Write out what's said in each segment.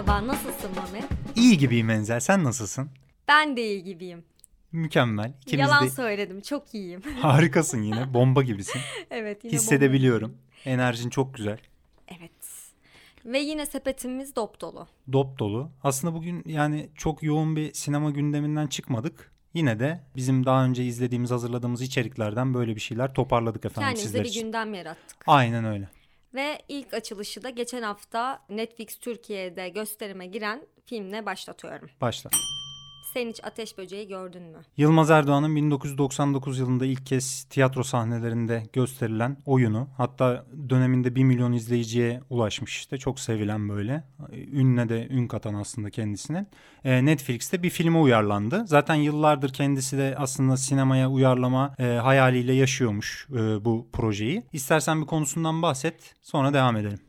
Merhaba, nasılsın Mami? İyi gibiyim Enzel. Sen nasılsın? Ben de iyi gibiyim. Mükemmel. İkimiz Yalan de söyledim, çok iyiyim. harikasın yine. Bomba gibisin. evet, yine Hissedebiliyorum. Enerjin çok güzel. bomba- Evet. Ve yine sepetimiz dop dolu. Dop dolu. Aslında bugün yani çok yoğun bir sinema gündeminden çıkmadık. Yine de bizim daha önce izlediğimiz, hazırladığımız içeriklerden böyle bir şeyler toparladık efendim Kendimize sizler bir için. gündem yarattık. Aynen öyle. Ve ilk açılışı da geçen hafta Netflix Türkiye'de gösterime giren filmle başlatıyorum. Başla. Sen hiç Ateş Böceği gördün mü? Yılmaz Erdoğan'ın 1999 yılında ilk kez tiyatro sahnelerinde gösterilen oyunu hatta döneminde 1 milyon izleyiciye ulaşmış işte çok sevilen böyle ünle de ün katan aslında kendisinin Ee, Netflix'te bir filme uyarlandı. Zaten yıllardır kendisi de aslında sinemaya uyarlama e, hayaliyle yaşıyormuş e, bu projeyi. İstersen bir konusundan bahset sonra devam edelim.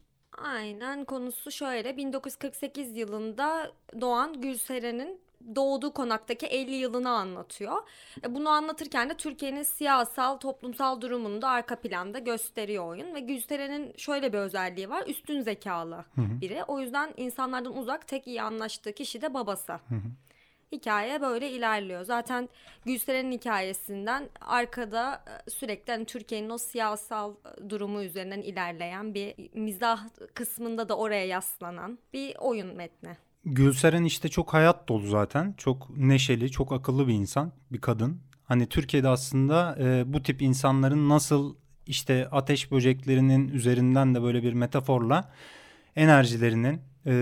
Aynen konusu şöyle 1948 yılında doğan Gülseren'in doğduğu konaktaki 50 yılını anlatıyor. E, Bunu anlatırken de Türkiye'nin siyasal, toplumsal durumunu da arka planda gösteriyor oyun. Ve Gülseren'in şöyle bir özelliği var. Üstün zekalı biri. O yüzden insanlardan uzak tek iyi anlaştığı kişi de babası. Hikaye böyle ilerliyor. Zaten Gülseren'in hikayesinden arkada e, sürekli hani Türkiye'nin o siyasal e, durumu üzerinden ilerleyen bir mizah kısmında da oraya yaslanan bir oyun metni. Gülseren işte çok hayat dolu zaten. Çok neşeli, çok akıllı bir insan, bir kadın. Hani Türkiye'de aslında e, bu tip insanların nasıl işte ateş böceklerinin üzerinden de böyle bir metaforla enerjilerinin e,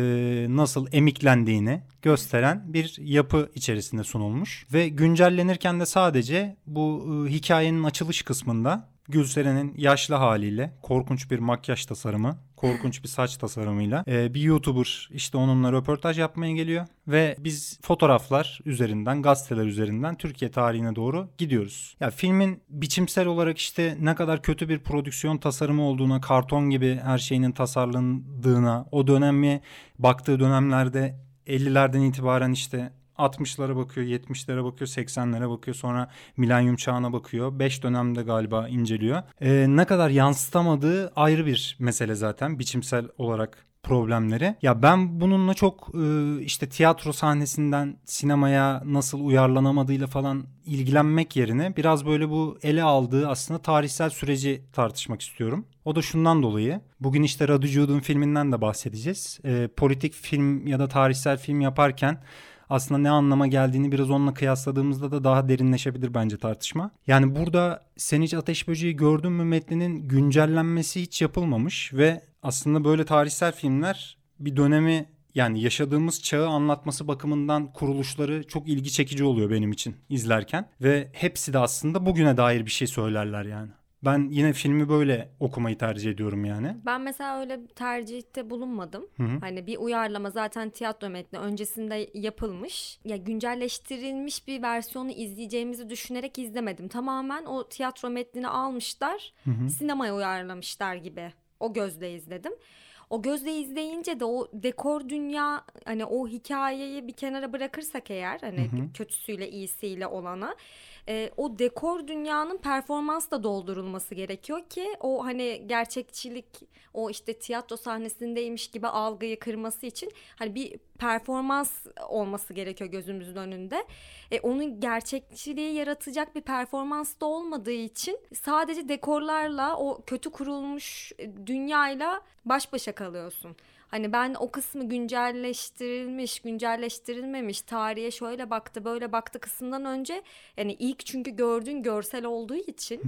nasıl emiklendiğini gösteren bir yapı içerisinde sunulmuş. Ve güncellenirken de sadece bu e, hikayenin açılış kısmında Gülseren'in yaşlı haliyle korkunç bir makyaj tasarımı, korkunç bir saç tasarımıyla e, bir YouTuber işte onunla röportaj yapmaya geliyor ve biz fotoğraflar üzerinden, gazeteler üzerinden Türkiye tarihine doğru gidiyoruz. Ya filmin biçimsel olarak işte ne kadar kötü bir prodüksiyon tasarımı olduğuna, karton gibi her şeyinin tasarlandığına, o dönemi baktığı dönemlerde 50'lerden itibaren işte 60'lara bakıyor, 70'lere bakıyor, 80'lere bakıyor. Sonra milenyum çağına bakıyor. 5 dönemde galiba inceliyor. Ee, ne kadar yansıtamadığı ayrı bir mesele zaten biçimsel olarak problemleri. Ya ben bununla çok e, işte tiyatro sahnesinden sinemaya nasıl uyarlanamadığıyla falan ilgilenmek yerine biraz böyle bu ele aldığı aslında tarihsel süreci tartışmak istiyorum. O da şundan dolayı. Bugün işte Radu Jude'un filminden de bahsedeceğiz. E, politik film ya da tarihsel film yaparken aslında ne anlama geldiğini biraz onunla kıyasladığımızda da daha derinleşebilir bence tartışma. Yani burada Sen hiç Ateş Böceği gördün mü metninin güncellenmesi hiç yapılmamış ve aslında böyle tarihsel filmler bir dönemi yani yaşadığımız çağı anlatması bakımından kuruluşları çok ilgi çekici oluyor benim için izlerken ve hepsi de aslında bugüne dair bir şey söylerler yani. Ben yine filmi böyle okumayı tercih ediyorum yani. Ben mesela öyle tercihte bulunmadım. Hı hı. Hani bir uyarlama zaten tiyatro metni öncesinde yapılmış. Ya güncelleştirilmiş bir versiyonu izleyeceğimizi düşünerek izlemedim. Tamamen o tiyatro metnini almışlar, sinemaya uyarlamışlar gibi. O gözle izledim. O gözle izleyince de o dekor dünya hani o hikayeyi bir kenara bırakırsak eğer hani kötüsüyle iyisiyle olana e, o dekor dünyanın performansla doldurulması gerekiyor ki o hani gerçekçilik o işte tiyatro sahnesindeymiş gibi algıyı kırması için hani bir performans olması gerekiyor gözümüzün önünde. E, onun gerçekçiliği yaratacak bir performans da olmadığı için sadece dekorlarla o kötü kurulmuş dünyayla baş başa kalıyorsun. Hani ben o kısmı güncelleştirilmiş, güncelleştirilmemiş, tarihe şöyle baktı, böyle baktı kısımdan önce yani ilk çünkü gördüğün görsel olduğu için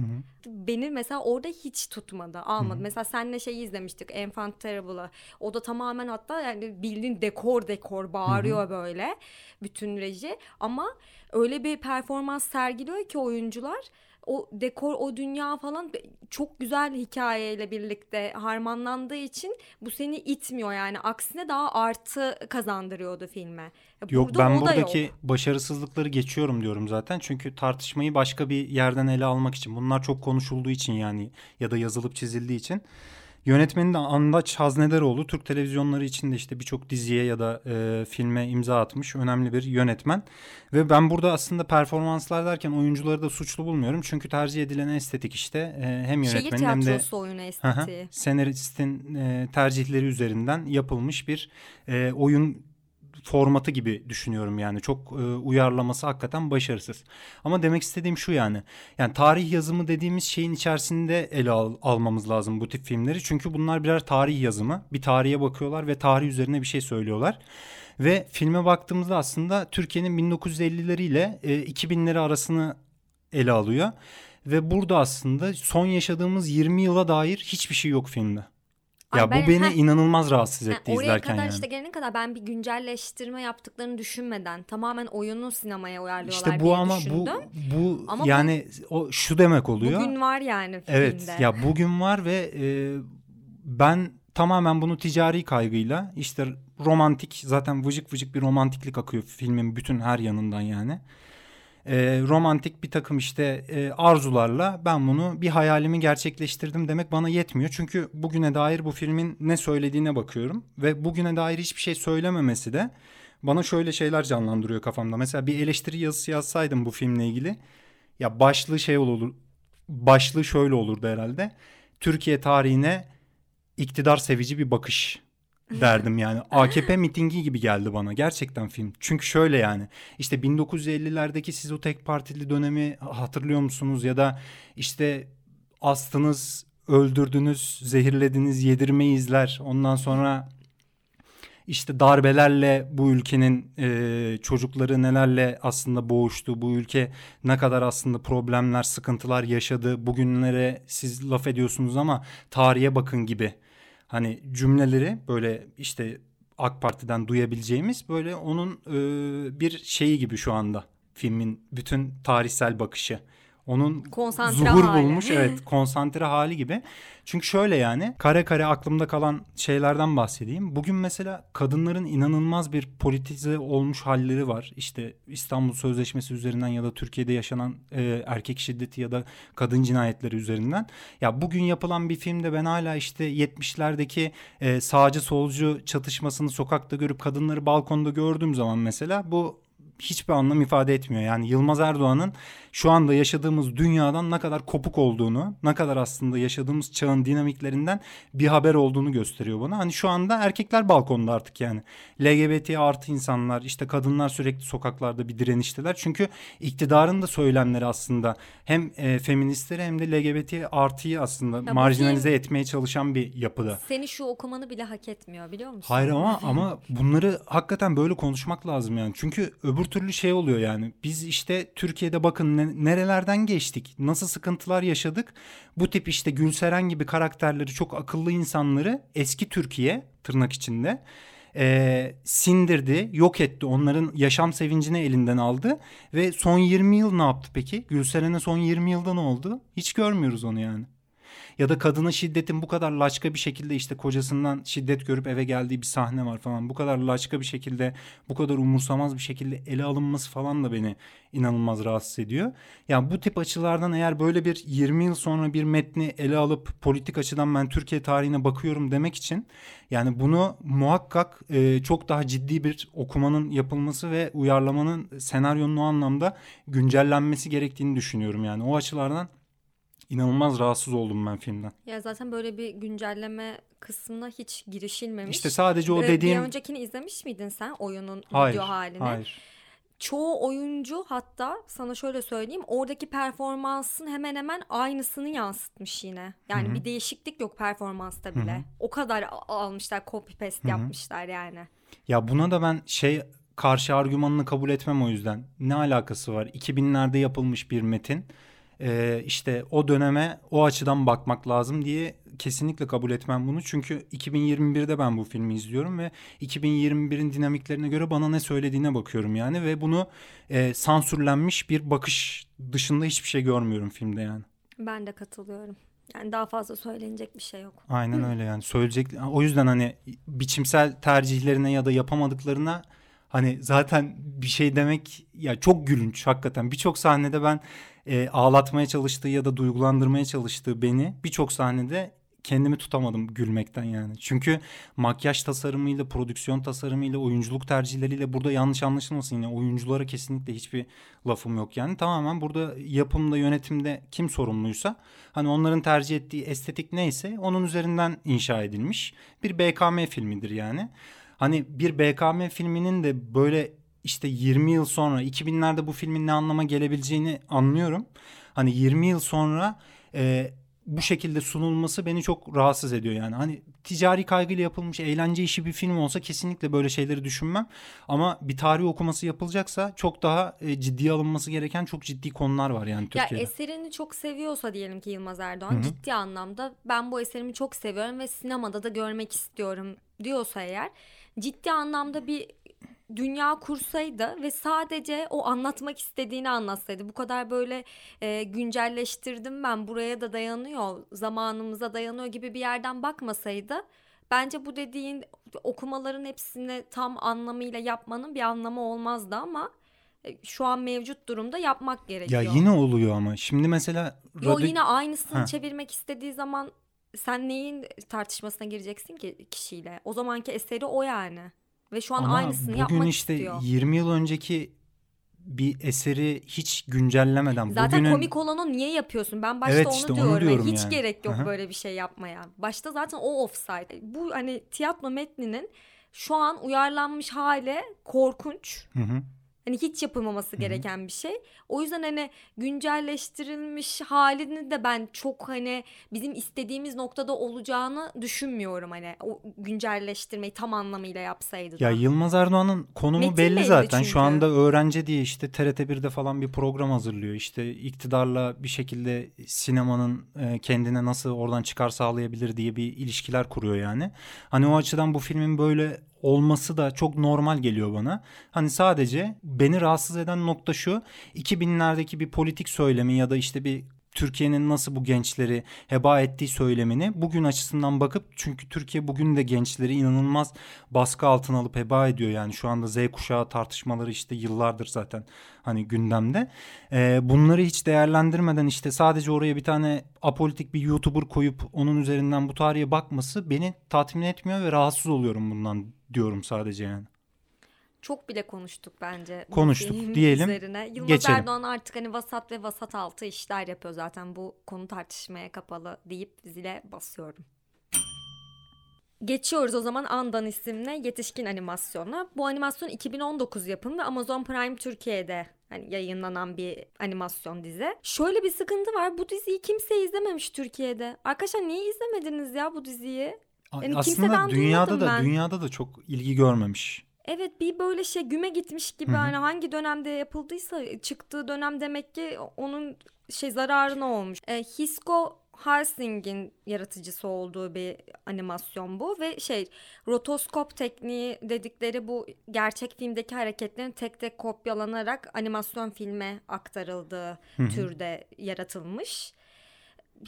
beni mesela orada hiç tutmadı, almadı. Mesela senle şeyi izlemiştik, Enfant Terrible'ı. O da tamamen hatta yani bildiğin dekor dekor bağırıyor böyle bütün reji ama öyle bir performans sergiliyor ki oyuncular o dekor, o dünya falan çok güzel hikayeyle birlikte harmanlandığı için bu seni itmiyor yani. Aksine daha artı kazandırıyordu filme. Ya Yok burada ben buradaki yok. başarısızlıkları geçiyorum diyorum zaten. Çünkü tartışmayı başka bir yerden ele almak için. Bunlar çok konuşulduğu için yani ya da yazılıp çizildiği için. Yönetmeni de Andaç Haznedaroğlu. Türk televizyonları içinde işte birçok diziye ya da e, filme imza atmış önemli bir yönetmen. Ve ben burada aslında performanslar derken oyuncuları da suçlu bulmuyorum. Çünkü tercih edilen estetik işte e, hem yönetmenin hem de... Oyunu estetiği. senaristin e, tercihleri üzerinden yapılmış bir e, oyun formatı gibi düşünüyorum yani çok e, uyarlaması hakikaten başarısız. Ama demek istediğim şu yani yani tarih yazımı dediğimiz şeyin içerisinde ele al, almamız lazım bu tip filmleri. Çünkü bunlar birer tarih yazımı bir tarihe bakıyorlar ve tarih üzerine bir şey söylüyorlar. Ve filme baktığımızda aslında Türkiye'nin 1950'leri ile e, 2000'leri arasını ele alıyor. Ve burada aslında son yaşadığımız 20 yıla dair hiçbir şey yok filmde. Ya ben- bu beni heh. inanılmaz rahatsız Yani etti oraya izlerken kadar yani. işte gelene kadar ben bir güncelleştirme yaptıklarını düşünmeden tamamen oyunu sinemaya uyarlıyorlar İşte bu diye ama bu düşündüm. bu Ama bu- yani o şu demek oluyor. Bugün var yani filmde. evet ya bugün var ve e, ben tamamen bunu ticari kaygıyla işte romantik zaten vıcık vıcık bir romantiklik akıyor filmin bütün her yanından yani. E, romantik bir takım işte e, arzularla ben bunu bir hayalimi gerçekleştirdim demek bana yetmiyor. Çünkü bugüne dair bu filmin ne söylediğine bakıyorum ve bugüne dair hiçbir şey söylememesi de bana şöyle şeyler canlandırıyor kafamda. Mesela bir eleştiri yazısı yazsaydım bu filmle ilgili ya başlığı şey olur başlığı şöyle olurdu herhalde. Türkiye tarihine iktidar sevici bir bakış derdim yani. AKP mitingi gibi geldi bana gerçekten film. Çünkü şöyle yani işte 1950'lerdeki siz o tek partili dönemi hatırlıyor musunuz ya da işte astınız, öldürdünüz, zehirlediniz, yedirmeyi izler. Ondan sonra işte darbelerle bu ülkenin e, çocukları nelerle aslında boğuştu. Bu ülke ne kadar aslında problemler, sıkıntılar yaşadı. Bugünlere siz laf ediyorsunuz ama tarihe bakın gibi. Hani cümleleri böyle işte AK Parti'den duyabileceğimiz böyle onun e, bir şeyi gibi şu anda filmin bütün tarihsel bakışı. Onun Konsantre zuhur hali. bulmuş evet konsantre hali gibi. Çünkü şöyle yani kare kare aklımda kalan şeylerden bahsedeyim. Bugün mesela kadınların inanılmaz bir politize olmuş halleri var. İşte İstanbul Sözleşmesi üzerinden ya da Türkiye'de yaşanan e, erkek şiddeti ya da kadın cinayetleri üzerinden. Ya bugün yapılan bir filmde ben hala işte 70'lerdeki e, sağcı solcu çatışmasını sokakta görüp kadınları balkonda gördüğüm zaman mesela bu hiçbir anlam ifade etmiyor. Yani Yılmaz Erdoğan'ın şu anda yaşadığımız dünyadan ne kadar kopuk olduğunu, ne kadar aslında yaşadığımız çağın dinamiklerinden bir haber olduğunu gösteriyor bana. Hani şu anda erkekler balkonda artık yani. LGBT artı insanlar, işte kadınlar sürekli sokaklarda bir direnişteler. Çünkü iktidarın da söylemleri aslında hem e, feministleri hem de LGBT artıyı aslında bu marjinalize etmeye çalışan bir yapıda. Seni şu okumanı bile hak etmiyor biliyor musun? Hayır ama ama bunları hakikaten böyle konuşmak lazım yani. Çünkü öbür türlü şey oluyor yani. Biz işte Türkiye'de bakın ne- nerelerden geçtik. Nasıl sıkıntılar yaşadık. Bu tip işte Gülseren gibi karakterleri çok akıllı insanları eski Türkiye tırnak içinde e, sindirdi, yok etti. Onların yaşam sevincini elinden aldı. Ve son 20 yıl ne yaptı peki? Gülseren'e son 20 yılda ne oldu? Hiç görmüyoruz onu yani. Ya da kadına şiddetin bu kadar laçka bir şekilde işte kocasından şiddet görüp eve geldiği bir sahne var falan. Bu kadar laçka bir şekilde, bu kadar umursamaz bir şekilde ele alınması falan da beni inanılmaz rahatsız ediyor. Yani bu tip açılardan eğer böyle bir 20 yıl sonra bir metni ele alıp politik açıdan ben Türkiye tarihine bakıyorum demek için yani bunu muhakkak e, çok daha ciddi bir okumanın yapılması ve uyarlamanın senaryonun o anlamda güncellenmesi gerektiğini düşünüyorum yani. O açılardan inanılmaz rahatsız oldum ben filmden. Ya zaten böyle bir güncelleme kısmına hiç girişilmemiş. İşte sadece o Ee, dediğim Bir öncekini izlemiş miydin sen oyunun hayır, video halini? hayır. Çoğu oyuncu hatta sana şöyle söyleyeyim oradaki performansın hemen hemen aynısını yansıtmış yine. Yani Hı hı. bir değişiklik yok performansta bile. Hı hı. O kadar almışlar copy paste yapmışlar yani. Ya buna da ben şey karşı argümanını kabul etmem o yüzden. Ne alakası var? 2000'lerde yapılmış bir metin. Ee, işte o döneme o açıdan bakmak lazım diye kesinlikle kabul etmem bunu. Çünkü 2021'de ben bu filmi izliyorum ve 2021'in dinamiklerine göre bana ne söylediğine bakıyorum yani ve bunu e, sansürlenmiş bir bakış dışında hiçbir şey görmüyorum filmde yani. Ben de katılıyorum. Yani daha fazla söylenecek bir şey yok. Aynen öyle yani söyleyecek o yüzden hani biçimsel tercihlerine ya da yapamadıklarına hani zaten bir şey demek ya çok gülünç hakikaten birçok sahnede ben e, ağlatmaya çalıştığı ya da duygulandırmaya çalıştığı beni birçok sahnede kendimi tutamadım gülmekten yani. Çünkü makyaj tasarımıyla, prodüksiyon tasarımıyla, oyunculuk tercihleriyle burada yanlış anlaşılmasın yine oyunculara kesinlikle hiçbir lafım yok yani. Tamamen burada yapımda, yönetimde kim sorumluysa hani onların tercih ettiği estetik neyse onun üzerinden inşa edilmiş bir BKM filmidir yani. Hani bir BKM filminin de böyle işte 20 yıl sonra 2000'lerde bu filmin ne anlama gelebileceğini anlıyorum. Hani 20 yıl sonra e, bu şekilde sunulması beni çok rahatsız ediyor yani. Hani ticari kaygıyla yapılmış eğlence işi bir film olsa kesinlikle böyle şeyleri düşünmem. Ama bir tarih okuması yapılacaksa çok daha e, ciddiye alınması gereken çok ciddi konular var yani Türkiye'de. Ya eserini çok seviyorsa diyelim ki Yılmaz Erdoğan Hı-hı. ciddi anlamda ben bu eserimi çok seviyorum ve sinemada da görmek istiyorum diyorsa eğer ciddi anlamda bir dünya kursaydı ve sadece o anlatmak istediğini anlatsaydı. Bu kadar böyle e, güncelleştirdim ben buraya da dayanıyor, zamanımıza dayanıyor gibi bir yerden bakmasaydı bence bu dediğin okumaların hepsini tam anlamıyla yapmanın bir anlamı olmazdı ama e, şu an mevcut durumda yapmak gerekiyor. Ya yine oluyor ama şimdi mesela Yo radyo... yine aynısını ha. çevirmek istediği zaman sen neyin tartışmasına gireceksin ki kişiyle? O zamanki eseri o yani. Ve şu an Ama aynısını yapmak bugün işte 20 yıl önceki bir eseri hiç güncellemeden Zaten bugünün... komik olanı niye yapıyorsun? Ben başta evet, onu işte diyorum. Onu diyorum hiç yani. gerek yok Aha. böyle bir şey yapmaya. Başta zaten o offside. Bu hani tiyatro metninin şu an uyarlanmış hali korkunç. Hı hı. Hani hiç yapılmaması gereken Hı-hı. bir şey. O yüzden hani güncelleştirilmiş halini de ben çok hani bizim istediğimiz noktada olacağını düşünmüyorum hani o güncelleştirmeyi tam anlamıyla yapsaydı da. Ya Yılmaz Erdoğan'ın konumu Metin belli zaten. Çünkü. Şu anda öğrenci diye işte TRT1'de falan bir program hazırlıyor. İşte iktidarla bir şekilde sinemanın e, kendine nasıl oradan çıkar sağlayabilir diye bir ilişkiler kuruyor yani. Hani o açıdan bu filmin böyle olması da çok normal geliyor bana. Hani sadece beni rahatsız eden nokta şu. 2000'lerdeki bir politik söylemi ya da işte bir Türkiye'nin nasıl bu gençleri heba ettiği söylemini bugün açısından bakıp çünkü Türkiye bugün de gençleri inanılmaz baskı altına alıp heba ediyor yani şu anda Z kuşağı tartışmaları işte yıllardır zaten hani gündemde. Ee, bunları hiç değerlendirmeden işte sadece oraya bir tane apolitik bir YouTuber koyup onun üzerinden bu tarihe bakması beni tatmin etmiyor ve rahatsız oluyorum bundan diyorum sadece yani. Çok bile konuştuk bence. Konuştuk diyelim. Üzerine. Yılmaz geçelim. Erdoğan artık hani vasat ve vasat altı işler yapıyor zaten bu konu tartışmaya kapalı deyip zile basıyorum. Geçiyoruz o zaman Andan isimli yetişkin animasyona. Bu animasyon 2019 yapımı ve Amazon Prime Türkiye'de hani yayınlanan bir animasyon dizi. Şöyle bir sıkıntı var. Bu diziyi kimse izlememiş Türkiye'de. Arkadaşlar niye izlemediniz ya bu diziyi? Yani Aslında dünyada da ben. dünyada da çok ilgi görmemiş. Evet bir böyle şey güme gitmiş gibi Hı-hı. hani hangi dönemde yapıldıysa çıktığı dönem demek ki onun şey zararına olmuş. E, Hisko Harsing'in yaratıcısı olduğu bir animasyon bu ve şey rotoskop tekniği dedikleri bu gerçek filmdeki hareketlerin tek tek kopyalanarak animasyon filme aktarıldığı Hı-hı. türde yaratılmış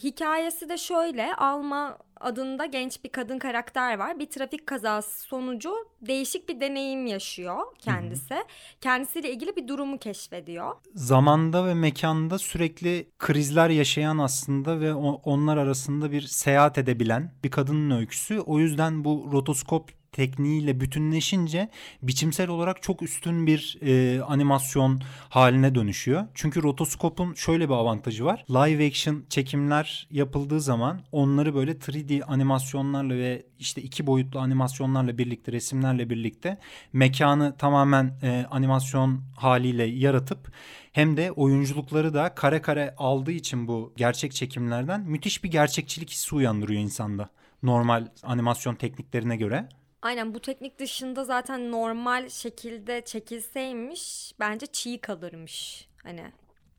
hikayesi de şöyle Alma adında genç bir kadın karakter var. Bir trafik kazası sonucu değişik bir deneyim yaşıyor kendisi. Hı-hı. Kendisiyle ilgili bir durumu keşfediyor. Zamanda ve mekanda sürekli krizler yaşayan aslında ve onlar arasında bir seyahat edebilen bir kadının öyküsü. O yüzden bu rotoskop tekniğiyle bütünleşince biçimsel olarak çok üstün bir e, animasyon haline dönüşüyor. Çünkü rotoskopun şöyle bir avantajı var. Live action çekimler yapıldığı zaman onları böyle 3D animasyonlarla ve işte iki boyutlu animasyonlarla birlikte resimlerle birlikte mekanı tamamen e, animasyon haliyle yaratıp hem de oyunculukları da kare kare aldığı için bu gerçek çekimlerden müthiş bir gerçekçilik hissi uyandırıyor insanda. Normal animasyon tekniklerine göre. Aynen bu teknik dışında zaten normal şekilde çekilseymiş bence çiğ kalırmış. Hani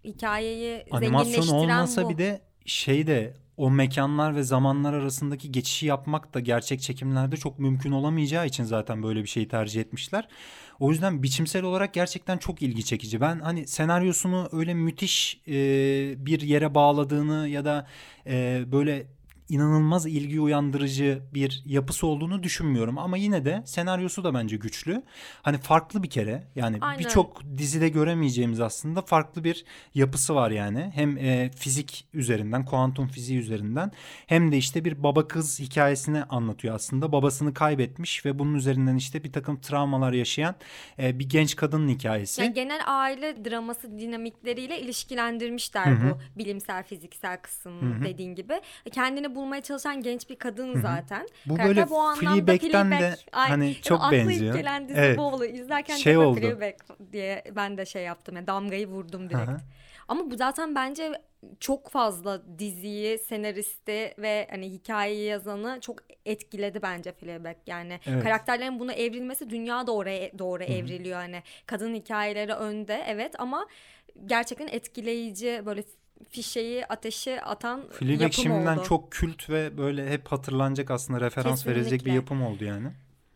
hikayeyi Animasyon olmasa bu. bir de şey de o mekanlar ve zamanlar arasındaki geçişi yapmak da gerçek çekimlerde çok mümkün olamayacağı için zaten böyle bir şeyi tercih etmişler. O yüzden biçimsel olarak gerçekten çok ilgi çekici. Ben hani senaryosunu öyle müthiş e, bir yere bağladığını ya da e, böyle inanılmaz ilgi uyandırıcı bir yapısı olduğunu düşünmüyorum. Ama yine de senaryosu da bence güçlü. Hani farklı bir kere yani birçok dizide göremeyeceğimiz aslında farklı bir yapısı var yani. Hem e, fizik üzerinden, kuantum fiziği üzerinden hem de işte bir baba kız hikayesini anlatıyor aslında. Babasını kaybetmiş ve bunun üzerinden işte bir takım travmalar yaşayan e, bir genç kadının hikayesi. Yani genel aile draması dinamikleriyle ilişkilendirmişler Hı-hı. bu bilimsel fiziksel kısım dediğin gibi. Kendini bulmaya çalışan genç bir kadın Hı-hı. zaten. Bu Karakter böyle bu Fleabag'den de Ay, hani çok aklı benziyor. Aklı gelen dizi evet. bu oluyor. İzlerken şey oldu. Fleabag diye ben de şey yaptım. Yani damgayı vurdum direkt. Hı-hı. Ama bu zaten bence çok fazla diziyi, senaristi ve hani hikayeyi yazanı çok etkiledi bence Fleabag. Yani evet. karakterlerin buna evrilmesi dünya oraya doğru Hı-hı. evriliyor. Hani kadın hikayeleri önde evet ama gerçekten etkileyici böyle fişeyi ateşe atan Fleabag yapım şimdiden oldu. çok kült ve böyle hep hatırlanacak aslında referans Kesinlikle. verilecek bir yapım oldu yani.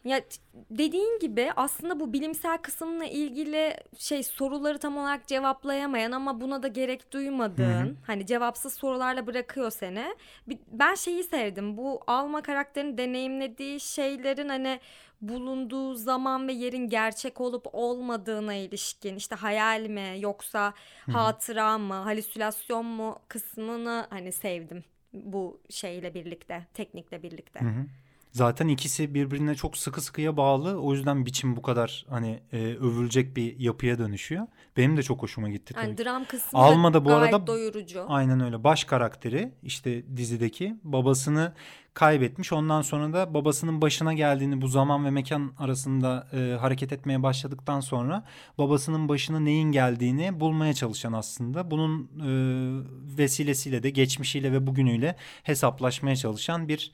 Ya dediğin gibi aslında bu bilimsel kısımla ilgili şey soruları tam olarak cevaplayamayan ama buna da gerek duymadığın Hı-hı. hani cevapsız sorularla bırakıyor seni. Ben şeyi sevdim. Bu Alma karakterin deneyimlediği şeylerin hani bulunduğu zaman ve yerin gerçek olup olmadığına ilişkin işte hayal mi yoksa Hı-hı. hatıra mı halüsinasyon mu kısmını hani sevdim bu şeyle birlikte teknikle birlikte. Hı-hı. Zaten ikisi birbirine çok sıkı sıkıya bağlı. O yüzden biçim bu kadar hani e, övülecek bir yapıya dönüşüyor. Benim de çok hoşuma gitti tabii. Yani dram kısmı Alma da bu arada doyurucu. Aynen öyle. Baş karakteri işte dizideki babasını kaybetmiş. Ondan sonra da babasının başına geldiğini bu zaman ve mekan arasında e, hareket etmeye başladıktan sonra babasının başına neyin geldiğini bulmaya çalışan aslında. Bunun e, vesilesiyle de geçmişiyle ve bugünüyle hesaplaşmaya çalışan bir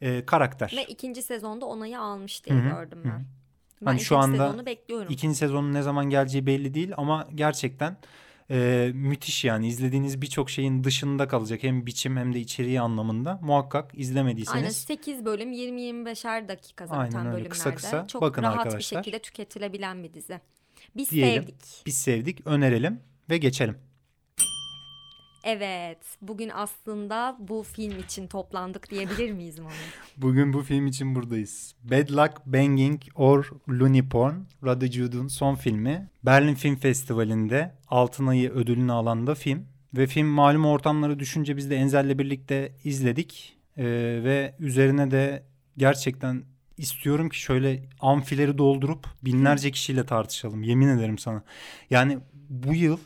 e, karakter. Ve ikinci sezonda onayı almış diye Hı-hı. gördüm ben. Hı-hı. Ben hani şu anda sezonu bekliyorum. ikinci sezonun ne zaman geleceği belli değil ama gerçekten e, müthiş yani izlediğiniz birçok şeyin dışında kalacak hem biçim hem de içeriği anlamında muhakkak izlemediyseniz. Aynen 8 bölüm 20-25'er dakika zaten Aynen öyle. bölümlerde. Kısa kısa Çok bakın rahat arkadaşlar. bir şekilde tüketilebilen bir dizi. Biz Diyelim, sevdik. Biz sevdik önerelim ve geçelim. Evet, bugün aslında bu film için toplandık diyebilir miyiz Mami? bugün bu film için buradayız. Bad Luck Banging or Looney Porn, Rada Jude'un son filmi. Berlin Film Festivali'nde Altın Ayı ödülünü alan da film. Ve film malum ortamları düşünce biz de Enzel'le birlikte izledik. Ee, ve üzerine de gerçekten istiyorum ki şöyle amfileri doldurup binlerce kişiyle tartışalım. Yemin ederim sana. Yani bu yıl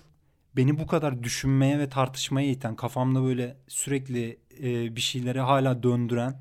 beni bu kadar düşünmeye ve tartışmaya iten kafamda böyle sürekli e, bir şeyleri hala döndüren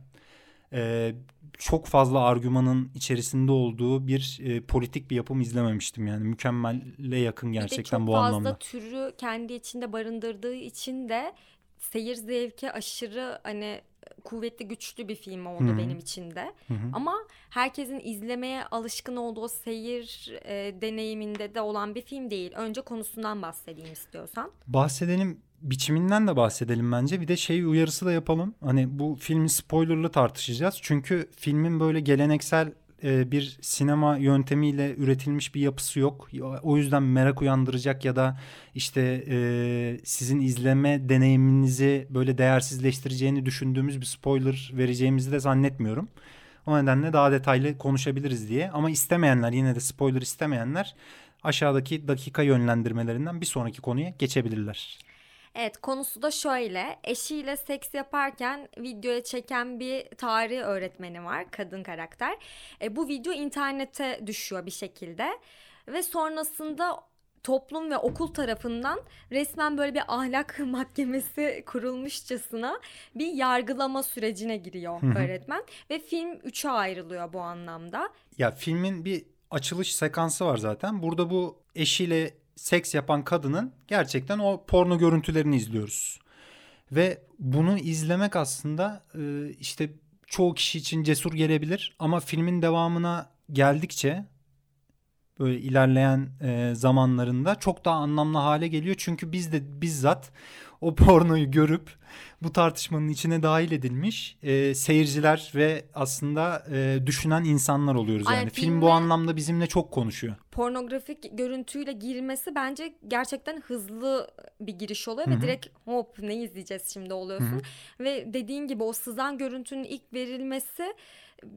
e, çok fazla argümanın içerisinde olduğu bir e, politik bir yapım izlememiştim yani mükemmelle yakın gerçekten bu anlamda. Çok fazla türü kendi içinde barındırdığı için de seyir zevki aşırı hani kuvvetli güçlü bir film oldu Hı-hı. benim için de. Hı-hı. Ama herkesin izlemeye alışkın olduğu seyir e, deneyiminde de olan bir film değil. Önce konusundan bahsedeyim istiyorsan. Bahsedelim biçiminden de bahsedelim bence. Bir de şey uyarısı da yapalım. Hani bu filmi spoilerlı tartışacağız. Çünkü filmin böyle geleneksel e, bir sinema yöntemiyle üretilmiş bir yapısı yok. O yüzden merak uyandıracak ya da işte e, sizin izleme deneyiminizi böyle değersizleştireceğini düşündüğümüz bir spoiler vereceğimizi de zannetmiyorum. O nedenle daha detaylı konuşabiliriz diye. Ama istemeyenler yine de spoiler istemeyenler aşağıdaki dakika yönlendirmelerinden bir sonraki konuya geçebilirler. Evet konusu da şöyle. Eşiyle seks yaparken videoya çeken bir tarih öğretmeni var. Kadın karakter. E, bu video internete düşüyor bir şekilde. Ve sonrasında toplum ve okul tarafından resmen böyle bir ahlak mahkemesi kurulmuşçasına bir yargılama sürecine giriyor öğretmen ve film üçe ayrılıyor bu anlamda. Ya filmin bir açılış sekansı var zaten. Burada bu eşiyle seks yapan kadının gerçekten o porno görüntülerini izliyoruz. Ve bunu izlemek aslında e, işte çoğu kişi için cesur gelebilir ama filmin devamına geldikçe böyle ilerleyen e, zamanlarında çok daha anlamlı hale geliyor. Çünkü biz de bizzat o pornoyu görüp bu tartışmanın içine dahil edilmiş e, seyirciler ve aslında e, düşünen insanlar oluyoruz yani. Aynen, Film bu anlamda bizimle çok konuşuyor. pornografik görüntüyle girmesi bence gerçekten hızlı bir giriş oluyor Hı ve direkt hop ne izleyeceğiz şimdi oluyorsun. Hı hı. Ve dediğin gibi o sızan görüntünün ilk verilmesi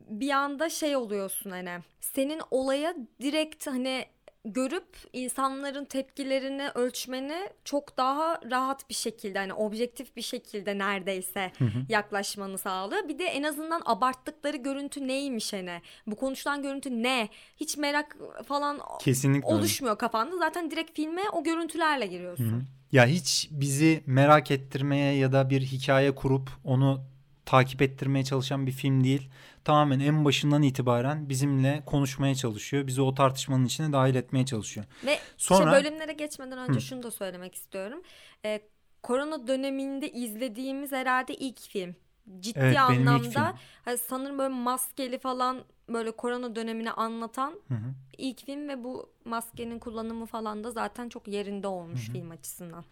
bir anda şey oluyorsun hani senin olaya direkt hani görüp insanların tepkilerini ölçmeni çok daha rahat bir şekilde hani objektif bir şekilde neredeyse Hı hı. yaklaşmanı sağlıyor. Bir de en azından abarttıkları görüntü neymiş hani bu konuşulan görüntü ne hiç merak falan Kesinlikle öyle. oluşmuyor kafanda zaten direkt filme o görüntülerle Hı giriyorsun. hı. Ya hiç bizi merak ettirmeye ya da bir hikaye kurup onu takip ettirmeye çalışan bir film değil. Tamamen en başından itibaren bizimle konuşmaya çalışıyor. Bizi o tartışmanın içine dahil etmeye çalışıyor. Ve Sonra- işte bölümlere geçmeden önce Hı. şunu da söylemek istiyorum. Ee, korona döneminde izlediğimiz herhalde ilk film. Ciddi Evet, anlamda hani sanırım böyle maskeli falan böyle korona dönemini anlatan Hı hı. ilk film ve bu maskenin kullanımı falan da zaten çok yerinde olmuş Hı hı. film açısından.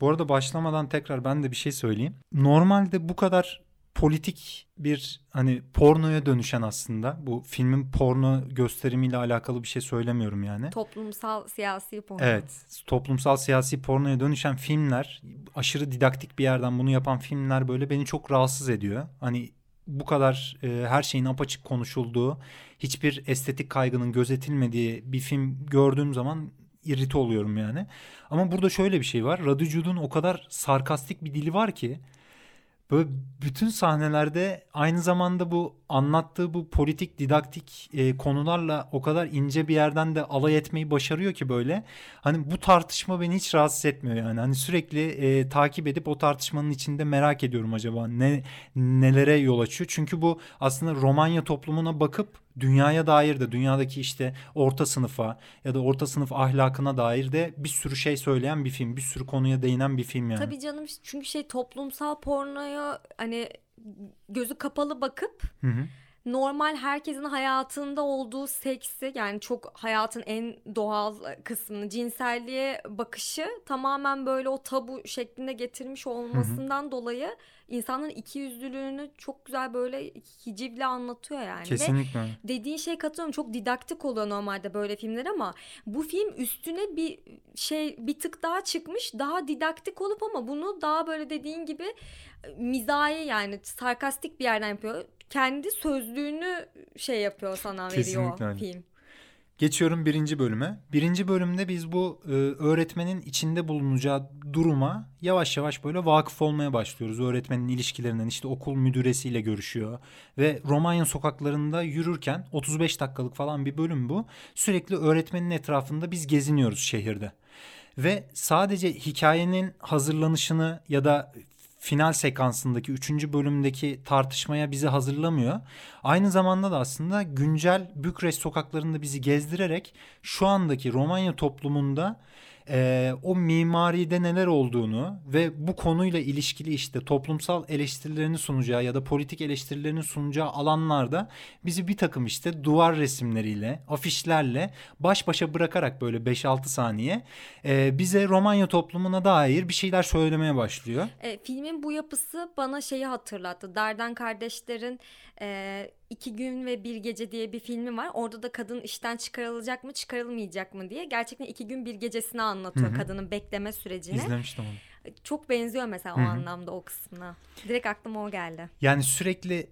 Bu arada başlamadan tekrar ben de bir şey söyleyeyim. Normalde bu kadar politik bir hani pornoya dönüşen aslında bu filmin porno gösterimiyle alakalı bir şey söylemiyorum yani. Toplumsal siyasi porno. Evet, toplumsal siyasi pornoya dönüşen filmler, aşırı didaktik bir yerden bunu yapan filmler böyle beni çok rahatsız ediyor. Hani bu kadar e, her şeyin apaçık konuşulduğu, hiçbir estetik kaygının gözetilmediği bir film gördüğüm zaman irite oluyorum yani. Ama burada şöyle bir şey var. Radicud'un o kadar sarkastik bir dili var ki böyle bütün sahnelerde aynı zamanda bu anlattığı bu politik didaktik e, konularla o kadar ince bir yerden de alay etmeyi başarıyor ki böyle. Hani bu tartışma beni hiç rahatsız etmiyor yani. Hani sürekli e, takip edip o tartışmanın içinde merak ediyorum acaba ne nelere yol açıyor. Çünkü bu aslında Romanya toplumuna bakıp dünyaya dair de dünyadaki işte orta sınıfa ya da orta sınıf ahlakına dair de bir sürü şey söyleyen bir film. Bir sürü konuya değinen bir film yani. Tabii canım çünkü şey toplumsal pornoya hani gözü kapalı bakıp Hı hı. Normal herkesin hayatında olduğu seksi yani çok hayatın en doğal kısmını cinselliğe bakışı tamamen böyle o tabu şeklinde getirmiş olmasından dolayı insanların ikiyüzlülüğünü çok güzel böyle hicivle anlatıyor yani. Ve Kesinlikle. öyle. dediğin şey katılıyorum çok didaktik oluyor normalde böyle filmler ama bu film üstüne bir şey bir tık daha çıkmış daha didaktik olup ama bunu daha böyle dediğin gibi mizahi yani sarkastik bir yerden yapıyor. Kendi sözlüğünü şey yapıyor sana veriyor öyle. film. Geçiyorum birinci bölüme. Birinci bölümde biz bu e, öğretmenin içinde bulunacağı duruma yavaş yavaş böyle vakıf olmaya başlıyoruz. Öğretmenin ilişkilerinden işte okul müdüresiyle görüşüyor. Ve Romanya sokaklarında yürürken 35 dakikalık falan bir bölüm bu. Sürekli öğretmenin etrafında biz geziniyoruz şehirde. Ve sadece hikayenin hazırlanışını ya da final sekansındaki 3. bölümdeki tartışmaya bizi hazırlamıyor. Aynı zamanda da aslında güncel Bükreş sokaklarında bizi gezdirerek şu andaki Romanya toplumunda e, o mimaride neler olduğunu ve bu konuyla ilişkili işte toplumsal eleştirilerini sunacağı ya da politik eleştirilerini sunacağı alanlarda bizi bir takım işte duvar resimleriyle, afişlerle baş başa bırakarak böyle 5-6 saniye e, bize Romanya toplumuna dair bir şeyler söylemeye başlıyor. E, filmin bu yapısı bana şeyi hatırlattı. Dardan kardeşlerin e, İki Gün ve Bir Gece diye bir filmi var. Orada da kadın işten çıkarılacak mı çıkarılmayacak mı diye gerçekten iki gün bir gecesini anlatıyor Hı hı. kadının bekleme sürecini. İzlemiştim onu. Çok benziyor mesela Hı o anlamda o kısmına. Direkt aklıma o geldi. Yani sürekli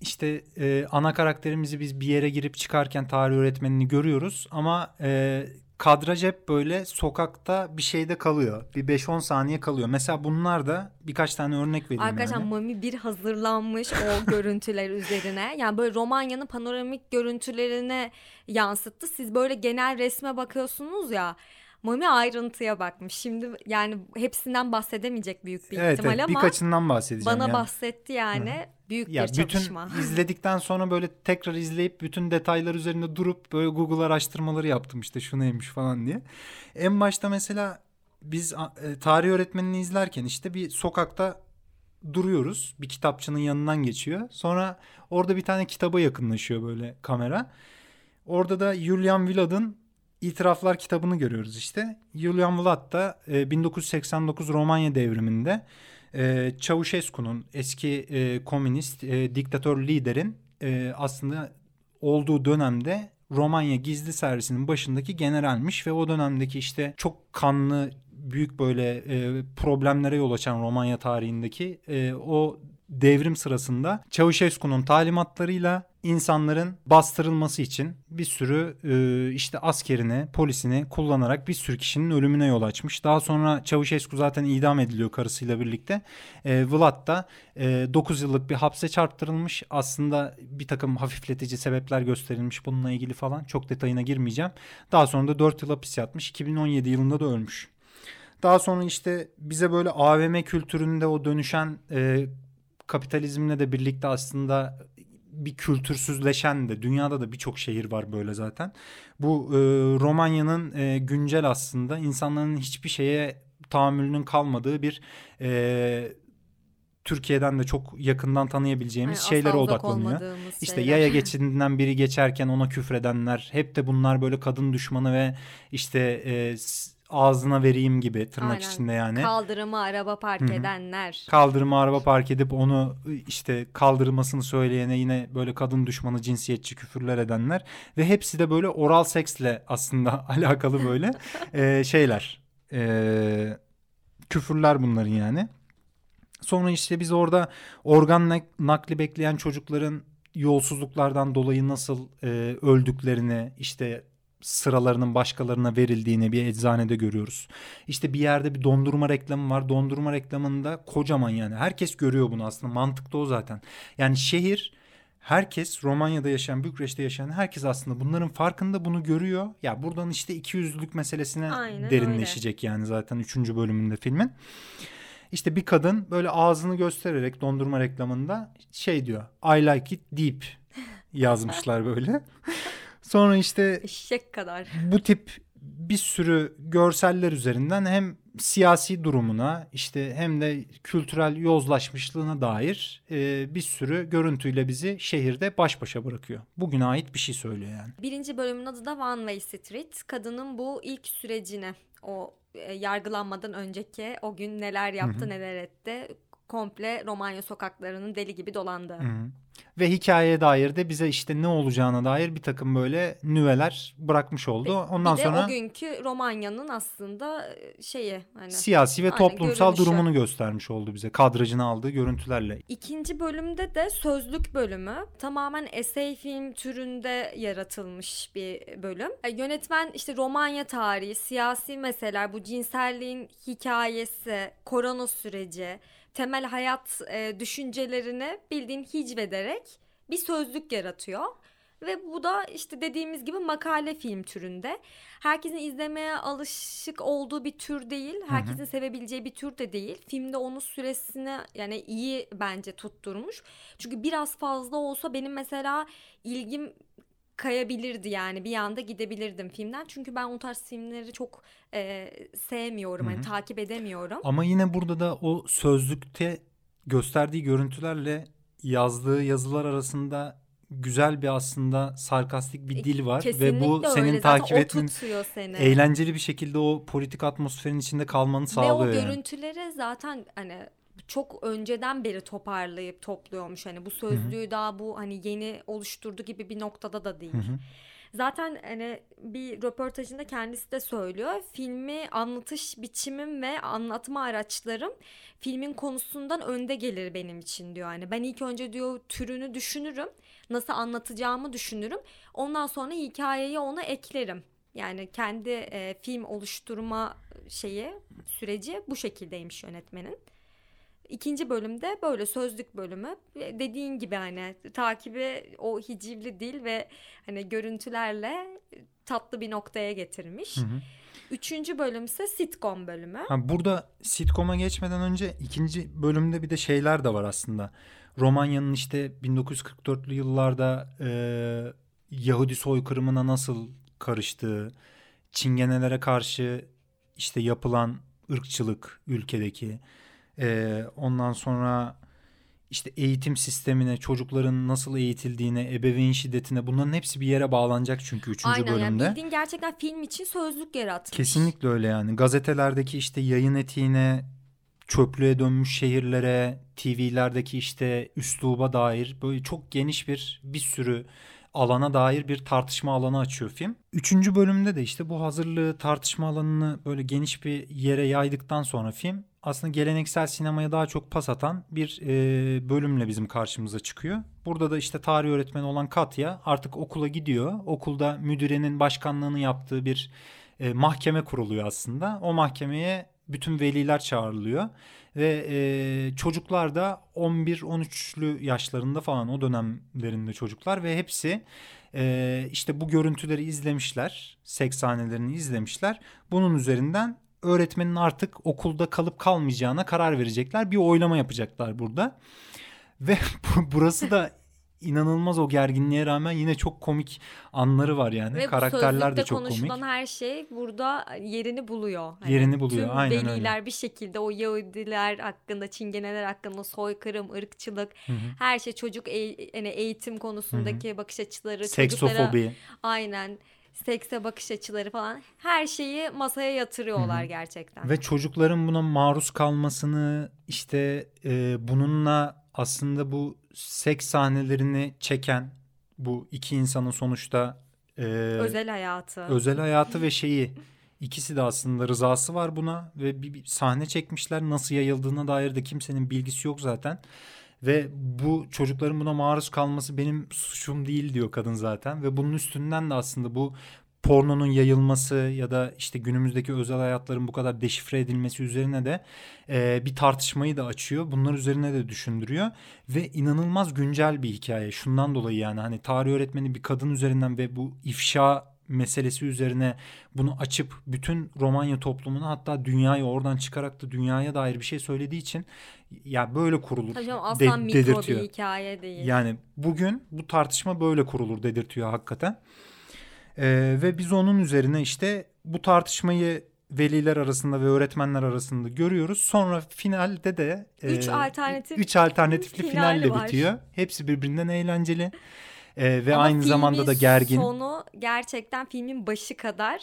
işte e, ana karakterimizi biz bir yere girip çıkarken tarih öğretmenini görüyoruz ama e, kadraj hep böyle sokakta bir şeyde kalıyor. Bir 5-10 saniye kalıyor. Mesela bunlar da birkaç tane örnek vereyim Arkadaşlar yani. Mami bir hazırlanmış o görüntüler üzerine. Yani böyle Romanya'nın panoramik görüntülerine yansıttı. Siz böyle genel resme bakıyorsunuz ya. Mami ayrıntıya bakmış. Şimdi yani hepsinden bahsedemeyecek büyük bir Evet, ihtimal evet ama birkaçından bahsedeceğim. bana yani. bahsetti yani. Büyük Ya bir bütün çalışma. izledikten sonra böyle tekrar izleyip bütün detaylar üzerinde durup böyle Google araştırmaları yaptım işte şu neymiş falan diye. En başta mesela biz e, tarih öğretmenini izlerken işte bir sokakta duruyoruz. Bir kitapçının yanından geçiyor. Sonra orada bir tane kitaba yakınlaşıyor böyle kamera. Orada da Julian Vilad'ın İtiraflar kitabını görüyoruz işte. Julian Vlad da e, 1989 Romanya devriminde e, Çavuşescu'nun eski e, komünist e, diktatör liderin e, aslında olduğu dönemde Romanya gizli servisinin başındaki generalmiş ve o dönemdeki işte çok kanlı büyük böyle e, problemlere yol açan Romanya tarihindeki e, o devrim sırasında Çavuşescu'nun talimatlarıyla insanların bastırılması için bir sürü e, işte askerini, polisini kullanarak bir sürü kişinin ölümüne yol açmış. Daha sonra Çavuşescu zaten idam ediliyor karısıyla birlikte. E, Vlad da e, 9 yıllık bir hapse çarptırılmış. Aslında bir takım hafifletici sebepler gösterilmiş bununla ilgili falan. Çok detayına girmeyeceğim. Daha sonra da 4 yıl hapis yatmış. 2017 yılında da ölmüş. Daha sonra işte bize böyle AVM kültüründe o dönüşen e, kapitalizmle de birlikte aslında bir kültürsüzleşen de dünyada da birçok şehir var böyle zaten. Bu e, Romanya'nın e, güncel aslında insanların hiçbir şeye tahammülünün kalmadığı bir e, Türkiye'den de çok yakından tanıyabileceğimiz Yani şeylere odaklanıyor. İşte şeyler. yaya geçidinden biri geçerken ona küfredenler hep de bunlar böyle kadın düşmanı ve işte e, ağzına vereyim gibi tırnak Aynen. içinde yani. Kaldırıma araba park Hı hı. edenler. Kaldırıma araba park edip onu işte kaldırmasını söyleyene yine böyle kadın düşmanı cinsiyetçi küfürler edenler ve hepsi de böyle oral seksle aslında alakalı böyle e, şeyler e, küfürler bunların yani. Sonra işte biz orada organ nak- nakli bekleyen çocukların yolsuzluklardan dolayı nasıl e, öldüklerini işte sıralarının başkalarına verildiğini bir eczanede görüyoruz. İşte bir yerde bir dondurma reklamı var. Dondurma reklamında kocaman yani. Herkes görüyor bunu aslında. Mantık da o zaten. Yani şehir herkes Romanya'da yaşayan, Bükreş'te yaşayan herkes aslında bunların farkında bunu görüyor. Ya buradan işte ikiyüzlülük meselesine Aynen derinleşecek yani zaten 3. bölümünde filmin. İşte bir kadın böyle ağzını göstererek dondurma reklamında şey diyor. I like it deep yazmışlar böyle. Sonra işte Eşek kadar. bu tip bir sürü görseller üzerinden hem siyasi durumuna işte hem de kültürel yozlaşmışlığına dair e, bir sürü görüntüyle bizi şehirde baş başa bırakıyor. Bugüne ait bir şey söylüyor yani. Birinci bölümün adı da One Way Street. Kadının bu ilk sürecini, o e, yargılanmadan önceki o gün neler yaptı neler etti. Komple Romanya sokaklarının deli gibi dolandı. Hı. Ve hikayeye dair de bize işte ne olacağına dair bir takım böyle nüveler bırakmış oldu. Ondan bir de sonra o günkü Romanya'nın aslında e, şeyi hani siyasi ve Aynen, toplumsal görünüşü. durumunu göstermiş oldu bize. Kadrajını aldığı görüntülerle. İkinci bölümde de sözlük bölümü tamamen essay film türünde yaratılmış bir bölüm. E, Yönetmen işte Romanya tarihi, siyasi meseleler, bu cinselliğin hikayesi, korona süreci, temel hayat e, düşüncelerini bildiğin hicvederek bir sözlük yaratıyor. Ve bu da işte dediğimiz gibi makale film türünde. Herkesin izlemeye alışık olduğu bir tür değil. Herkesin sevebileceği bir tür de değil. Filmde onun süresini yani iyi bence tutturmuş. Çünkü biraz fazla olsa benim mesela ilgim kayabilirdi yani bir anda gidebilirdim filmden. Çünkü ben o tarz filmleri çok e, sevmiyorum. Hani takip edemiyorum. Ama yine burada da o sözlükte gösterdiği görüntülerle yazdığı yazılar arasında güzel bir aslında sarkastik bir dil var ve bu Kesinlikle senin öyle. takip etmen seni. eğlenceli bir şekilde o politik atmosferin içinde kalmanı Ve o sağlıyor yani. görüntüleri zaten hani çok önceden beri toparlayıp topluyormuş. Hani bu sözlüğü daha bu hani yeni oluşturdu gibi bir noktada da değil. Zaten hani bir röportajında kendisi de söylüyor. Filmi anlatış biçimim ve anlatma araçlarım filmin konusundan önde gelir benim için diyor. Hani ben ilk önce diyor türünü düşünürüm. Nasıl anlatacağımı düşünürüm. Ondan sonra hikayeyi ona eklerim. Yani kendi e, film oluşturma şeyi süreci bu şekildeymiş yönetmenin. İkinci bölümde böyle sözlük bölümü dediğin gibi hani takibi o hicivli dil ve hani görüntülerle tatlı bir noktaya getirmiş. Üçüncü bölüm ise sitcom bölümü. Ha, burada sitcom'a geçmeden önce ikinci bölümde bir de şeyler de var aslında. Romanya'nın işte 1944'lü yıllarda e, Yahudi soykırımına nasıl karıştığı, Çingenelere karşı işte yapılan ırkçılık ülkedeki, e, ondan sonra işte eğitim sistemine, çocukların nasıl eğitildiğine, ebeveyn şiddetine bunların hepsi bir yere bağlanacak çünkü 3. Aynen bölümde. yani bildiğin gerçekten film için sözlük yaratmış. Kesinlikle öyle yani. Gazetelerdeki işte yayın etiğine, çöplüğe dönmüş şehirlere, TV'lerdeki işte üsluba dair böyle çok geniş bir bir sürü alana dair bir tartışma alanı açıyor film. Üçüncü bölümde de işte bu hazırlığı tartışma alanını böyle geniş bir yere yaydıktan sonra film aslında geleneksel sinemaya daha çok pas atan bir e, bölümle bizim karşımıza çıkıyor. Burada da işte tarih öğretmeni olan Katya artık okula gidiyor. Okulda müdürenin başkanlığını yaptığı bir e, mahkeme kuruluyor aslında. O mahkemeye bütün veliler çağrılıyor ve e, çocuklar da 11-13'lü yaşlarında falan o dönemlerinde çocuklar ve hepsi e, işte bu görüntüleri izlemişler, seks sahnelerini izlemişler. Bunun üzerinden öğretmenin artık okulda kalıp kalmayacağına karar verecekler. Bir oylama yapacaklar burada. Ve burası da inanılmaz o gerginliğe rağmen yine çok komik anları var yani. Ve Karakterler de çok komik. konuşulan her şey burada yerini buluyor. Hani yerini buluyor. Tüm Aynen öyle. bir şekilde o Yahudiler hakkında, Çingeneler hakkında soykırım, ırkçılık, hı hı. her şey çocuk e- yani eğitim konusundaki hı hı. bakış açıları, seksofobi. Çocuklara, aynen sekse bakış açıları falan her şeyi masaya yatırıyorlar Hı-hı. gerçekten. Ve çocukların buna maruz kalmasını işte e, bununla aslında bu seks sahnelerini çeken bu iki insanın sonuçta e, özel hayatı. Özel hayatı ve şeyi ikisi de aslında rızası var buna ve bir, bir sahne çekmişler. Nasıl yayıldığına dair de kimsenin bilgisi yok zaten. Ve bu çocukların buna maruz kalması benim suçum değil diyor kadın zaten. Ve bunun üstünden de aslında bu pornonun yayılması ya da işte günümüzdeki özel hayatların bu kadar deşifre edilmesi üzerine de e, bir tartışmayı da açıyor. Bunlar üzerine de düşündürüyor ve inanılmaz güncel bir hikaye. Şundan dolayı yani hani tarih öğretmeni bir kadın üzerinden ve bu ifşa meselesi üzerine bunu açıp bütün Romanya toplumunu hatta dünyayı oradan çıkarak da dünyaya dair bir şey söylediği için ya böyle kurulur Hocam asla de, mikro dedirtiyor. bir hikaye değil. Yani bugün bu tartışma böyle kurulur dedirtiyor hakikaten. Ee, ve biz onun üzerine işte bu tartışmayı veliler arasında ve öğretmenler arasında görüyoruz. Sonra finalde de üç e, alternatif üç alternatifli finalle var. bitiyor. Hepsi birbirinden eğlenceli. E, ve Ama aynı zamanda da gergin. sonu gerçekten filmin başı kadar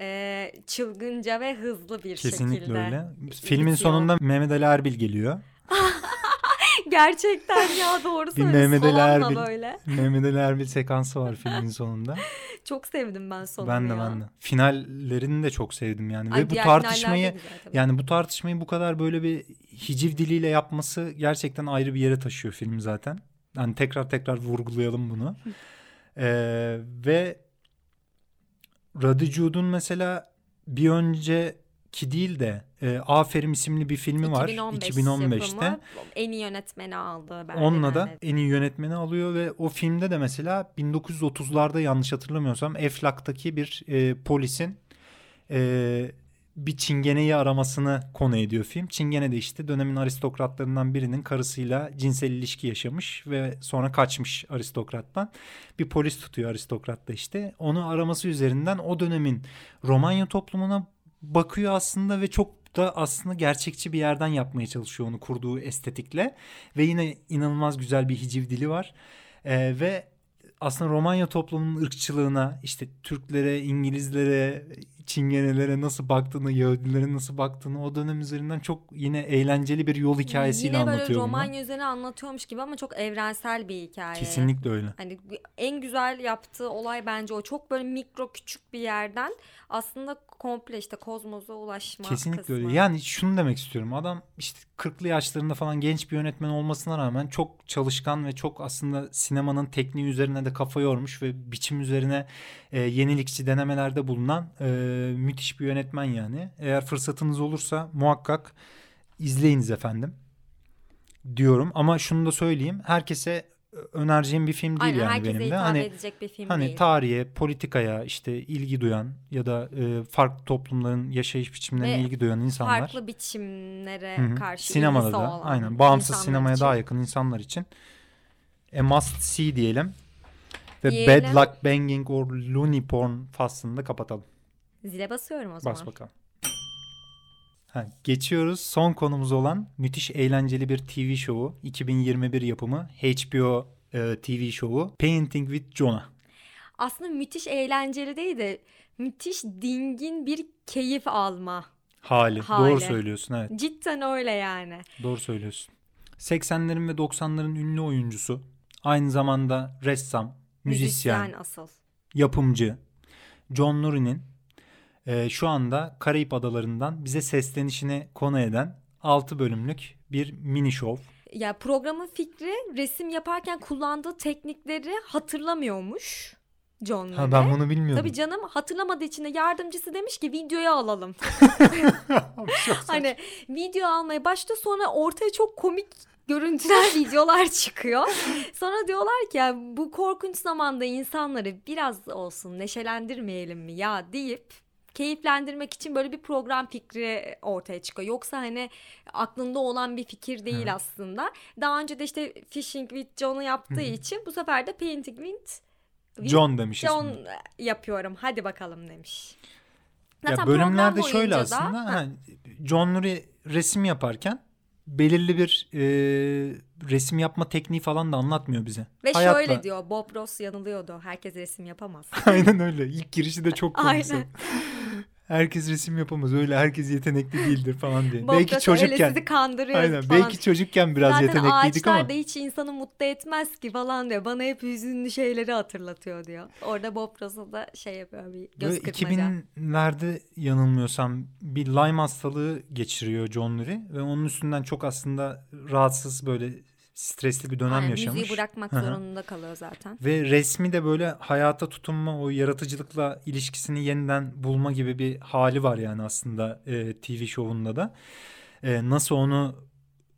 e, çılgınca ve hızlı bir Kesinlikle şekilde. öyle. Filmin bitiyor. sonunda Mehmet Ali Erbil geliyor. Gerçekten ya doğru söylüyorsun. Mehmet Ali Erbil, böyle. Mehmet Ali Erbil sekansı var filmin sonunda. Çok sevdim ben sonunu Ben de ya. ben de. Finallerini de çok sevdim yani. Ay, Ve bu tartışmayı yani bu tartışmayı bu kadar böyle bir hiciv diliyle yapması gerçekten ayrı bir yere taşıyor film zaten. Yani tekrar tekrar vurgulayalım bunu. ee, ve Radicud'un mesela bir önce ki değil de e, Aferin isimli bir filmi 2015 var 2015'te. Yapımı, en iyi yönetmeni aldı. Onunla da en iyi yönetmeni alıyor ve o filmde de mesela 1930'larda yanlış hatırlamıyorsam Eflak'taki bir e, polisin e, bir çingeneyi aramasını konu ediyor film. Çingene de işte dönemin aristokratlarından birinin karısıyla cinsel ilişki yaşamış ve sonra kaçmış aristokrattan. Bir polis tutuyor aristokrat da işte. Onu araması üzerinden o dönemin Romanya toplumuna bakıyor aslında ve çok da aslında gerçekçi bir yerden yapmaya çalışıyor onu kurduğu estetikle. Ve yine inanılmaz güzel bir hiciv dili var. Ee, ve aslında Romanya toplumunun ırkçılığına işte Türklere, İngilizlere, Çingenelere nasıl baktığını, Yahudilere nasıl baktığını o dönem üzerinden çok yine eğlenceli bir yol hikayesiyle yine anlatıyor. Yine böyle Romanya üzerine anlatıyormuş gibi ama çok evrensel bir hikaye. Kesinlikle öyle. Hani en güzel yaptığı olay bence o. Çok böyle mikro küçük bir yerden aslında komple işte kozmosa ulaşma Kesinlikle kısmı. öyle. Yani şunu demek istiyorum. Adam işte 40'lı yaşlarında falan genç bir yönetmen olmasına rağmen çok çalışkan ve çok aslında sinemanın tekniği üzerine de kafa yormuş ve biçim üzerine e, yenilikçi denemelerde bulunan e, müthiş bir yönetmen yani. Eğer fırsatınız olursa muhakkak izleyiniz efendim diyorum. Ama şunu da söyleyeyim. Herkese önereceğim bir film değil Aynen, yani benim de. Hani edecek bir film hani değil. tarihe, politikaya işte ilgi duyan ya da e, farklı toplumların yaşayış biçimlerine Ve ilgi duyan insanlar. Farklı biçimlere Hı-hı. karşı sinemada da olan aynen bağımsız sinemaya için. daha yakın insanlar için a must see diyelim. Ve diyelim. Bad Luck Banging or Looney Porn faslını da kapatalım. Zile basıyorum o zaman. Bas bakalım. Ha, geçiyoruz son konumuz olan müthiş eğlenceli bir TV şovu 2021 yapımı HBO e, TV şovu Painting with Jonah. Aslında müthiş eğlenceli değil de müthiş dingin bir keyif alma Hali. Hali. Doğru söylüyorsun evet. Cidden öyle yani. Doğru söylüyorsun. 80'lerin ve 90'ların ünlü oyuncusu. Aynı zamanda ressam, müzisyen, asıl. yapımcı John Nuri'nin e, şu anda Karayip Adaları'ndan bize seslenişini konu eden 6 bölümlük bir mini show. Ya programın fikri resim yaparken kullandığı teknikleri hatırlamıyormuş. John Ha ben bunu bilmiyordum. Tabii canım hatırlamadığı için de yardımcısı demiş ki videoya alalım. Hani video almaya başta sonra ortaya çok komik görüntüler videolar çıkıyor. Sonra diyorlar ki bu korkunç zamanda insanları biraz olsun neşelendirmeyelim mi ya deyip keyiflendirmek için böyle bir program fikri ortaya çıkıyor. Yoksa hani aklında olan bir fikir değil aslında. Daha önce de işte Fishing with John'u yaptığı için bu sefer de Painting with John demiş John ismini. yapıyorum hadi bakalım demiş. Ya Zaten bölümlerde program şöyle da- aslında Ha, hani John Nuri resim yaparken belirli bir e, resim yapma tekniği falan da anlatmıyor bize. Ve Hayatla- şöyle diyor Bob Ross yanılıyordu. Herkes resim yapamaz. Aynen öyle. İlk girişi de çok komik. Aynen. Herkes resim yapamaz. Öyle herkes yetenekli değildir falan diye. Bob belki çocukken sizi kandırıyor Aynen. falan. Belki çocukken biraz Zaten yetenekliydik ağaçlar ama da hiç insanı mutlu etmez ki falan diyor. Bana hep hüzünlü şeyleri hatırlatıyor diyor. Orada Bob Ross'a da şey yapıyor bir göz Böyle kırpmaca. 2000'lerde yanılmıyorsam bir Lyme hastalığı geçiriyor John Nuri ve onun üstünden çok aslında rahatsız böyle stresli bir dönem Aynen, yaşamış. Müziği bırakmak Hı hı. zorunda kalıyor zaten. Ve resmi de böyle hayata tutunma, o yaratıcılıkla ilişkisini yeniden bulma gibi bir hali var yani aslında e, TV şovunda da. E, nasıl onu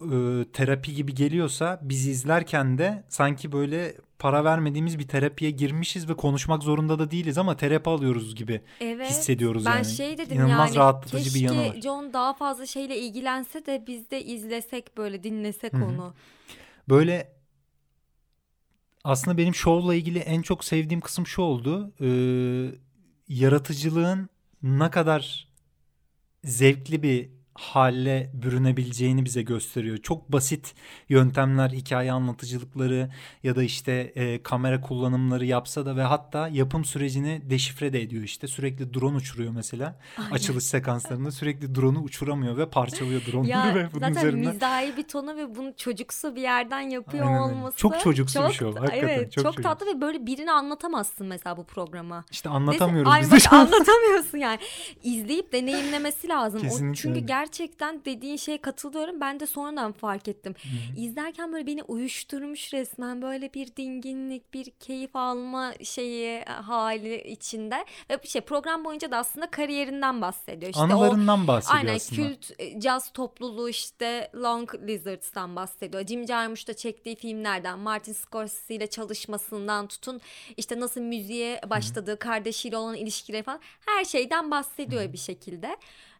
e, terapi gibi geliyorsa biz izlerken de sanki böyle para vermediğimiz bir terapiye girmişiz ve konuşmak zorunda da değiliz ama terapi alıyoruz gibi Evet. hissediyoruz Ben yani. şey dedim İnanılmaz yani rahatlatıcı bir yanı var. John daha fazla şeyle ilgilense de biz de izlesek böyle dinlesek Hı hı. onu. Böyle aslında benim şovla ilgili en çok sevdiğim kısım şu oldu. Ee, yaratıcılığın ne kadar zevkli bir hale bürünebileceğini bize gösteriyor. Çok basit yöntemler, hikaye anlatıcılıkları ya da işte e, kamera kullanımları yapsa da ve hatta yapım sürecini deşifre de ediyor işte. Sürekli drone uçuruyor mesela. Aynen. Açılış sekanslarında sürekli drone'u uçuramıyor ve parçalıyor Ya ve bunun zaten üzerinden mizahi bir tonu ve bunu çocuksu bir yerden yapıyor Aynen olması. Çok çocuksu bir çok- şov, hakikaten Evet çok çok, çocuksu. tatlı ve böyle birine anlatamazsın mesela bu programı. İşte Neyse, anlatamıyoruz ay biz bak şu an. anlatamıyorsun yani. İzleyip deneyimlemesi lazım. O, Kesinlikle çünkü öyle. Gerçekten dediğin şeye katılıyorum. Ben de sonradan fark ettim. İzlerken böyle beni uyuşturmuş resmen. Böyle bir dinginlik, bir keyif alma şeyi e, hali içinde. Ve şey program boyunca da aslında kariyerinden bahsediyor. İşte o Anılarından bahsediyor Aynen aslında. kült e, caz topluluğu işte Long Lizards'tan bahsediyor. Jim Jarmusch'ta çektiği filmlerden, Martin Scorsese ile çalışmasından tutun işte nasıl müziğe başladığı, kardeşiyle olan ilişkileri falan her şeyden bahsediyor bir şekilde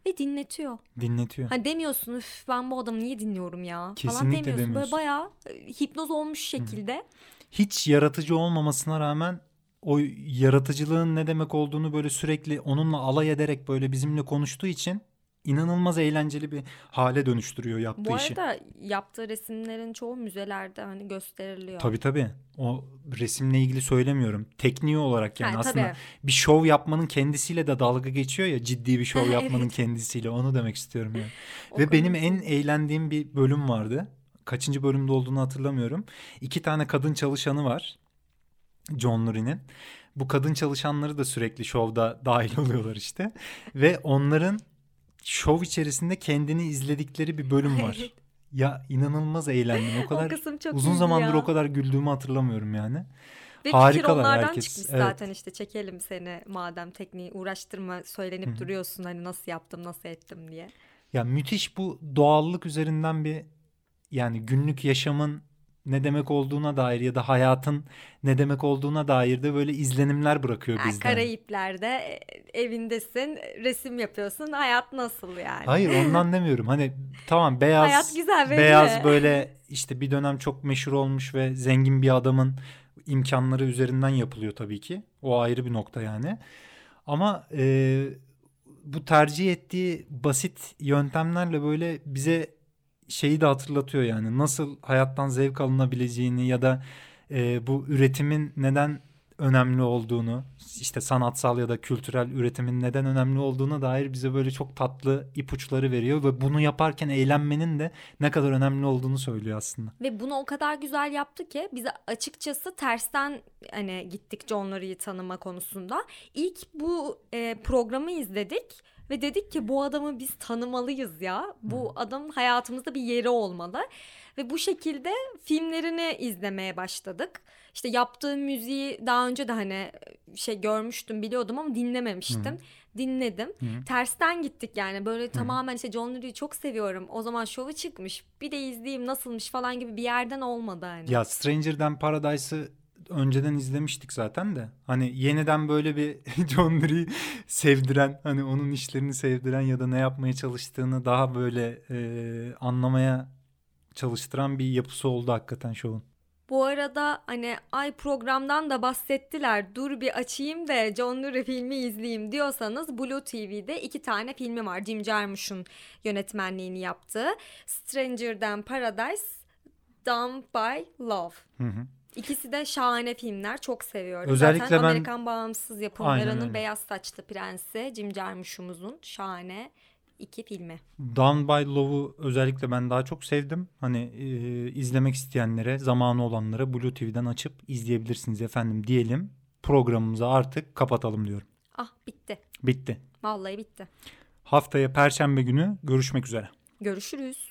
ve dinletiyor. Dinletiyor. Hani demiyorsun üf ben bu adamı niye dinliyorum ya falan Kesinlikle demiyorsun. demiyorsun. Böyle bayağı e, hipnoz olmuş şekilde. Hiç yaratıcı olmamasına rağmen o yaratıcılığın ne demek olduğunu böyle sürekli onunla alay ederek böyle bizimle konuştuğu için inanılmaz eğlenceli bir hale dönüştürüyor yaptığı Bu işi. arada yaptığı resimlerin çoğu müzelerde hani gösteriliyor. Tabii tabii. O resimle ilgili söylemiyorum. Tekniği olarak yani Ha, aslında tabii. bir şov yapmanın kendisiyle de dalga geçiyor ya ciddi bir şov Evet. yapmanın kendisiyle onu demek istiyorum yani. Ve benim en eğlendiğim bir bölüm vardı. Kaçıncı bölümde olduğunu hatırlamıyorum. İki tane kadın çalışanı var. John Nuri'nin. Bu kadın çalışanları da sürekli şovda dahil oluyorlar işte. Ve onların şov içerisinde kendini izledikleri bir bölüm var. Ya inanılmaz eğlendim. O o kadar çok uzun zamandır ya. o kadar güldüğümü hatırlamıyorum yani. Ve fikir Harikalar onlardan herkes. çıkmış Evet. zaten işte çekelim seni madem tekniği uğraştırma söylenip Hı hı. duruyorsun hani nasıl yaptım nasıl ettim diye. Ya müthiş bu doğallık üzerinden bir yani günlük yaşamın ne demek olduğuna dair ya da hayatın ne demek olduğuna dair de böyle izlenimler bırakıyor Yani bizden. Karayipler'de e, evindesin resim yapıyorsun hayat nasıl yani? Hayır ondan demiyorum. Hani tamam beyaz Hayat güzel belli. beyaz böyle işte bir dönem çok meşhur olmuş ve zengin bir adamın imkanları üzerinden yapılıyor tabii ki. O ayrı bir nokta yani. Ama e, bu tercih ettiği basit yöntemlerle böyle bize şeyi de hatırlatıyor yani nasıl hayattan zevk alınabileceğini ya da e, bu üretimin neden önemli olduğunu işte sanatsal ya da kültürel üretimin neden önemli olduğuna dair bize böyle çok tatlı ipuçları veriyor ve bunu yaparken eğlenmenin de ne kadar önemli olduğunu söylüyor aslında. Ve bunu o kadar güzel yaptı ki bize açıkçası tersten hani gittik John Lurie'yi tanıma konusunda. İlk bu e, programı izledik ve dedik ki bu adamı biz tanımalıyız ya. Bu adamın hayatımızda bir yeri olmalı. Ve bu şekilde filmlerini izlemeye başladık. İşte yaptığı müziği daha önce de hani şey görmüştüm biliyordum ama dinlememiştim. Hı. Dinledim. Hı. Tersten gittik yani böyle Hı. tamamen işte John Lurie'yi çok seviyorum. O zaman şovu çıkmış. Bir de izleyeyim nasılmış falan gibi bir yerden olmadı hani. Ya Stranger'dan Paradise'ı önceden izlemiştik zaten de. Hani yeniden böyle bir John Dee sevdiren, hani onun işlerini sevdiren ya da ne yapmaya çalıştığını daha böyle e, anlamaya çalıştıran bir yapısı oldu hakikaten şovun. Bu arada hani ay programdan da bahsettiler dur bir açayım da John Lurie filmi izleyeyim diyorsanız Blue TV'de iki tane filmi var. Jim Jarmusch'un yönetmenliğini yaptığı Stranger'dan Paradise, Done by Love. Hı hı. İkisi de şahane filmler. Çok seviyorum. Özellikle Zaten ben... Amerikan bağımsız yapımlarının Beyaz Saçlı Prensi, Jim Jarmusch'umuzun şahane iki filmi. Down by Love'u özellikle ben daha çok sevdim. Hani e, izlemek isteyenlere, zamanı olanlara Blue TV'den açıp izleyebilirsiniz efendim diyelim. Programımızı artık kapatalım diyorum. Ah bitti. Bitti. Vallahi bitti. Haftaya Perşembe günü görüşmek üzere. Görüşürüz.